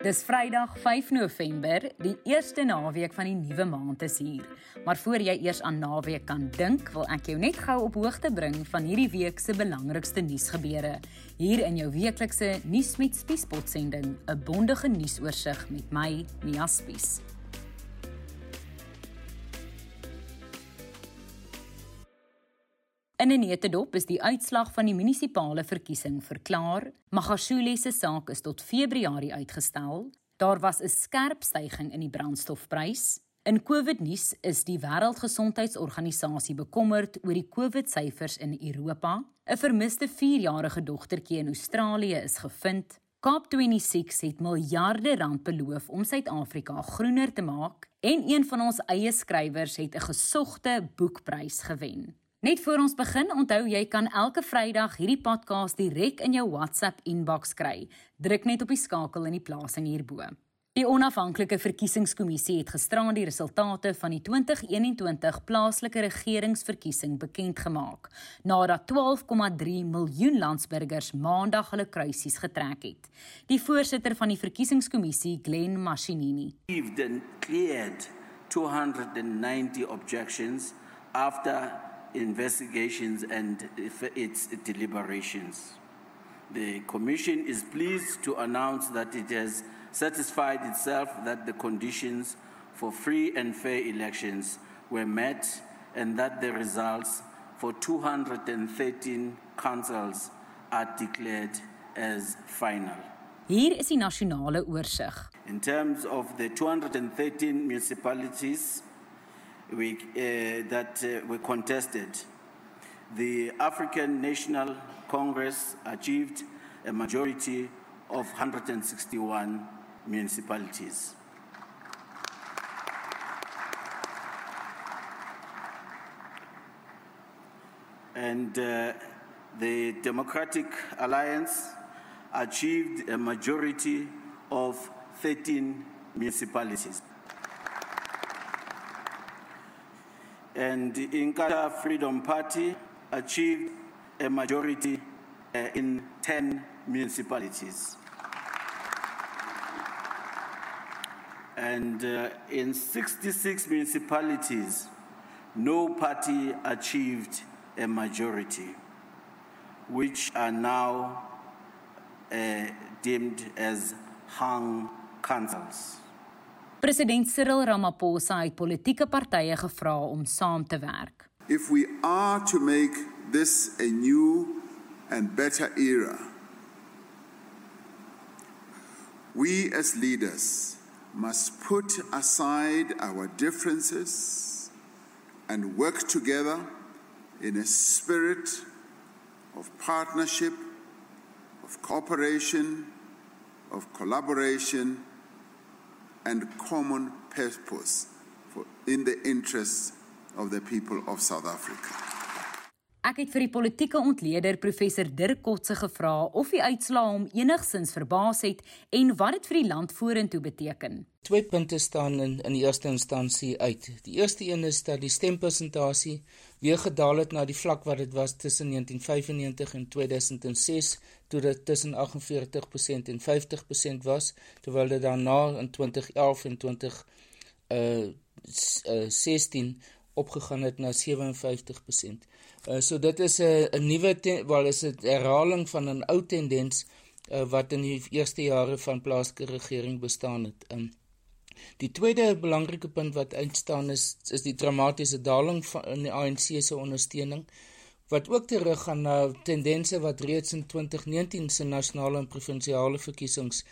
Dis Vrydag 5 November, die eerste naweek van die nuwe maand is hier. Maar voor jy eers aan naweek kan dink, wil ek jou net gou op hoogte bring van hierdie week se belangrikste nuusgebeure. Hier in jou weeklikse nuus met Spiespot sending, 'n bondige nuusoorseig met my, Mia Spies. In 'n netedop is die uitslag van die munisipale verkiesing verklaar. Magashule se saak is tot Februarie uitgestel. Daar was 'n skerp stygings in die brandstofprys. In COVID-nuus is die Wêreldgesondheidsorganisasie bekommerd oor die COVID-syfers in Europa. 'n Vermiste 4-jarige dogtertjie in Australië is gevind. COP26 het miljarde rand beloof om Suid-Afrika groener te maak en een van ons eie skrywers het 'n gesogte boekprys gewen. Net voor ons begin, onthou jy kan elke Vrydag hierdie podcast direk in jou WhatsApp inbox kry. Druk net op die skakel in die plasing hierbo. Die onafhanklike verkiesingskommissie het gisteraan die resultate van die 2021 plaaslike regeringsverkiesing bekend gemaak, nadat 12,3 miljoen landsburgers maandag hulle kruisies getrek het. Die voorsitter van die verkiesingskommissie, Glen Mashinini, cleared 290 objections after investigations and its deliberations. The Commission is pleased to announce that it has satisfied itself that the conditions for free and fair elections were met and that the results for 213 councils are declared as final. Hier is die nasionale oorsig. In terms of the 213 municipalities we, uh, that uh, were contested, the African National Congress achieved a majority of 161 municipalities. And uh, the Democratic Alliance achieved a majority of 13 municipalities. And the Inkatha Freedom Party achieved a majority uh, in 10 municipalities. And uh, in 66 municipalities, no party achieved a majority, which are now uh, deemed as hung councils. President Cyril Ramaphosa het politieke partye gevra om saam te werk. If we are to make this a new and better era, we as leaders must put aside our differences and work together in a spirit of partnership, of cooperation, of collaboration and common purpose for, in the interests of the people of South Africa. Ek het vir die politieke ontleder professor Dirk Kotse gevra of die uitslae hom enigsins verbaas het en wat dit vir die land vorentoe beteken. Twee punte staan in in die eerste instansie uit. Die eerste een is dat die stempersentasie weer gedaal het na die vlak wat dit was tussen 1995 en 2006, toe dit tussen 48% en 50% was, terwyl dit daarna in 2011 en 20 uh, uh 16 opgegaan het na 57%. Uh, so dit is 'n 'n nuwe wel is dit herhaling van 'n ou tendens uh, wat in die eerste jare van plaaslike regering bestaan het. Um, die tweede belangrike punt wat uitstaan is is die dramatiese daling van die ANC se ondersteuning wat ook teruggaan na tendense wat reeds in 2019 se nasionale en provinsiale verkiesings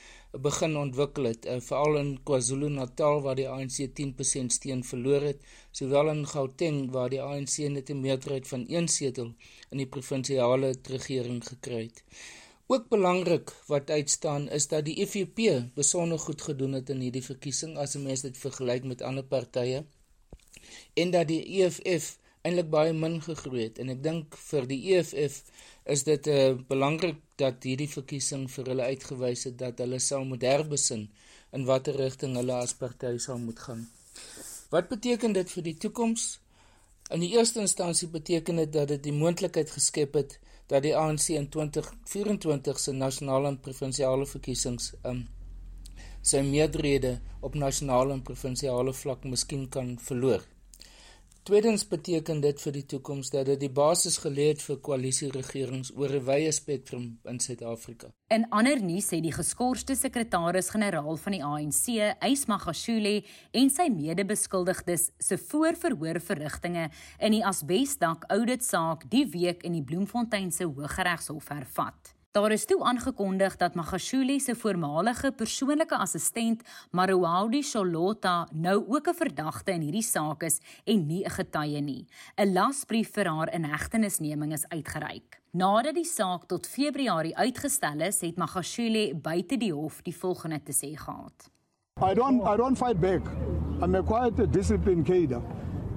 begin ontwikkel het, uh, veral in KwaZulu-Natal waar die ANC 10% steun verloor het, sowel in Gauteng waar die ANC net 'n meerderheid van 1 setel in die provinsiale regering gekry het. Ook belangrik wat uitstaan is dat die EFF besonder goed gedoen het in hierdie verkiesing as 'n mens dit vergelyk met ander partye en dat die EFF eintlik baie min gegroei het en ek dink vir die EFF is dit uh, eh, belangrik dat hierdie verkiesing vir hulle uitgewys het dat hulle sal moet herbesin in watter rigting hulle as party sal moet gaan. Wat beteken dit vir die toekoms? In die eerste instansie beteken dit dat dit die moontlikheid geskep het dat die ANC in 2024 se nasionale en provinsiale verkiesings um, sy meerderhede op nasionale en provinsiale vlak miskien kan verloor. Tweedens beteken dit vir die toekoms dat dit die basis gelê het vir koalisieregerings oor 'n wye spektrum in Suid-Afrika. In ander nuus sê die geskorste sekretaris-generaal van die ANC, Ys Magashule, en sy mede-beskuldigdes se voorverhoor verrigtinge in die asbesdak audit saak die week in die Bloemfontein se Hooggeregshof hervat. Daar is toe aangekondig dat Magashule se voormalige persoonlike assistent, Maruaudi Sholota, nou ook 'n verdagte in hierdie saak is en nie 'n getuie nie. 'n Lasbrief vir haar inhegtenisneming is uitgereik. Nadat die saak tot Februarie uitgestel is, het Magashule buite die hof die volgende te sê gehad. I don't I don't fight back. I'm a quite a disciplined cadre.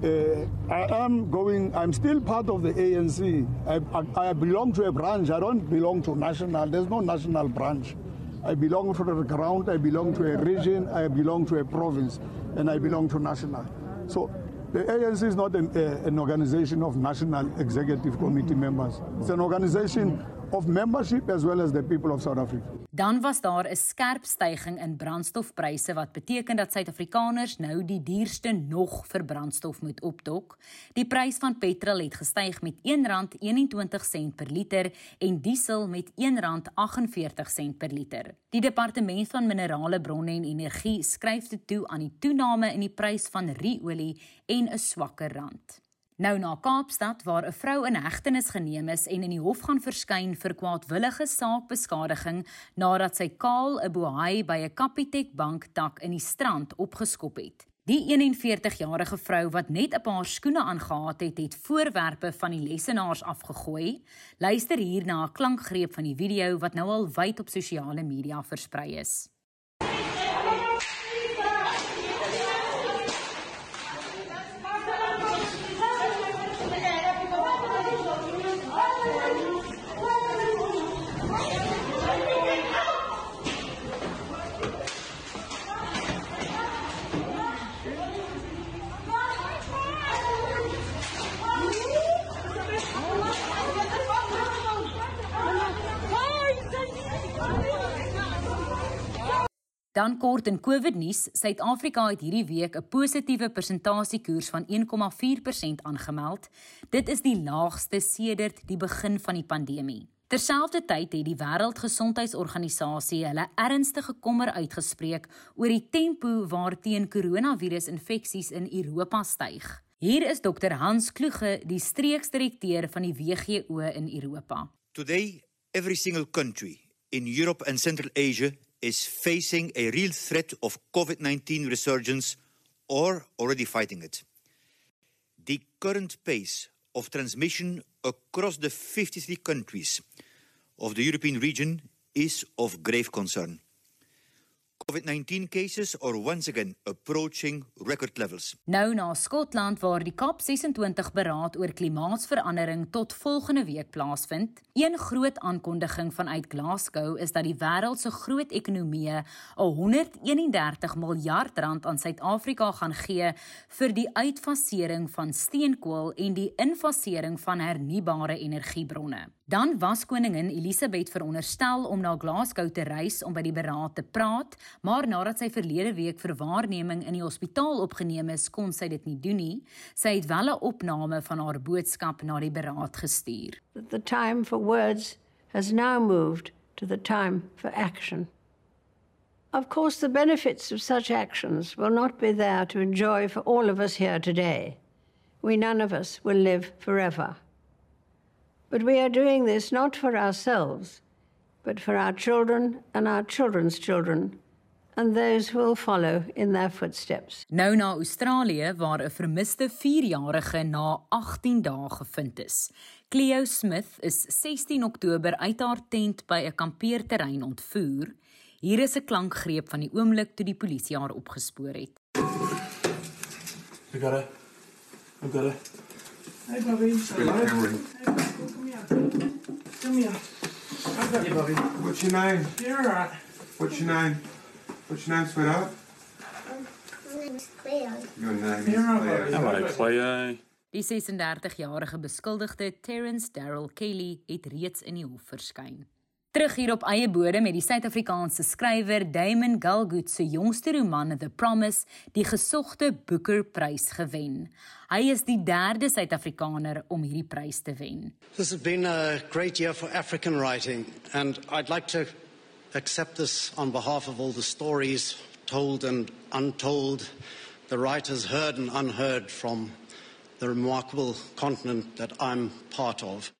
Uh, I am going, I'm still part of the ANC. I, I, I, belong to a branch. I don't belong to national. There's no national branch. I belong to the ground. I belong to a region. I belong to a province. And I belong to national. So the ANC is not an, uh, an organization of national executive committee members. It's an organization of membership as well as the people of South Africa. Dan was daar 'n skerp stygings in brandstofpryse wat beteken dat Suid-Afrikaners nou die duurste nog vir brandstof moet opdok. Die prys van petrol het gestyg met R1.21 per liter en diesel met R1.48 per liter. Die departement van minerale bronne en energie skryf dit toe aan die toename in die prys van ruolie en 'n swakker rand. Nou na Kaapstad waar 'n vrou in hegtenis geneem is en in die hof gaan verskyn vir kwaadwillige saakbeskadiging nadat sy kaal 'n bohaai by 'n Capitec bank tak in die strand opgeskop het. Die 41-jarige vrou wat net 'n paar skoene aangetree het, het voorwerpe van die lessenaars afgegooi. Luister hier na 'n klankgreep van die video wat nou al wyd op sosiale media versprei is. Dan kort in COVID nuus, Suid-Afrika het hierdie week 'n positiewe persentasiekoers van 1,4% aangemeld. Dit is die laagste sedert die begin van die pandemie. Terselfdertyd het die Wêreldgesondheidsorganisasie hulle ernstige kommer uitgespreek oor die tempo waarteen koronavirusinfeksies in Europa styg. Hier is Dr Hans Kloege, die streeksdirekteur van die WGO in Europa. Today, every single country in Europe and Central Asia is facing a real threat of COVID 19 resurgence or already fighting it. The current pace of transmission across the 53 countries of the European region is of grave concern. COVID-19 cases are once again approaching record levels. Nou na Skotland waar die COP26 beraad oor klimaatsverandering tot volgende week plaasvind. Een groot aankondiging vanuit Glasgow is dat die wêreld se groot ekonomieë 131 miljard rand aan Suid-Afrika gaan gee vir die uitfasering van steenkool en die infasering van hernubare energiebronne. Dan was koningin Elisabeth veronderstel om na Glasgow te reis om by die beraad te praat, maar nadat sy verlede week vir waarneming in die hospitaal opgeneem is, kon sy dit nie doen nie. Sy het wel 'n opname van haar boodskap na die beraad gestuur. The time for words has now moved to the time for action. Of course, the benefits of such actions will not be there to enjoy for all of us here today. We none of us will live forever. But we are doing this not for ourselves, but for our children and our children's children and those who will follow in their footsteps. Nou na Australië waar 'n vermiste 4-jarige na 18 dae gevind is. Cleo Smith is 16 Oktober uit haar tent by 'n kampeerterrein ontvoer. Hier is 'n klankgreep van die oomblik toe die polisie haar opgespoor het. I got it. I got it. Hey, Bobby. Hello. Come here. I got you, Bobby. What's your name? You're all right. What's your name? What's your name, sweetheart? My name is Cleo. Your name You're all is right. Cleo. Hello, Cleo. Die 36-jarige beskuldigde Terrence Darryl Kelly het reeds in die hof verskyn. Terug hier op eie bodem met die Suid-Afrikaanse skrywer Damon Galgut se jongste roman The Promise die gesogte Booker Prys gewen. Hy is die derde Suid-Afrikaner om hierdie prys te wen. This has been a great year for African writing and I'd like to accept this on behalf of all the stories told and untold, the writers heard and unheard from the remarkable continent that I'm part of.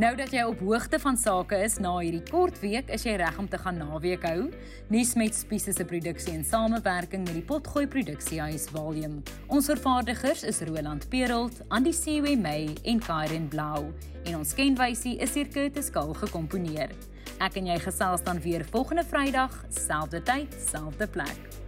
Nou dat jy op hoogte van sake is na hierdie kort week, is jy reg om te gaan naweek hou. Nuus met Spiese se produksie en samewerking met die Potgooi Produksiehuis Volume. Ons vervaardigers is Roland Perolt, Andy Siwe May en Karen Blau. En ons kenwysie is hier Curtis Kahl gekomponeer. Ek en jy gesels dan weer volgende Vrydag, selfde tyd, selfde plek.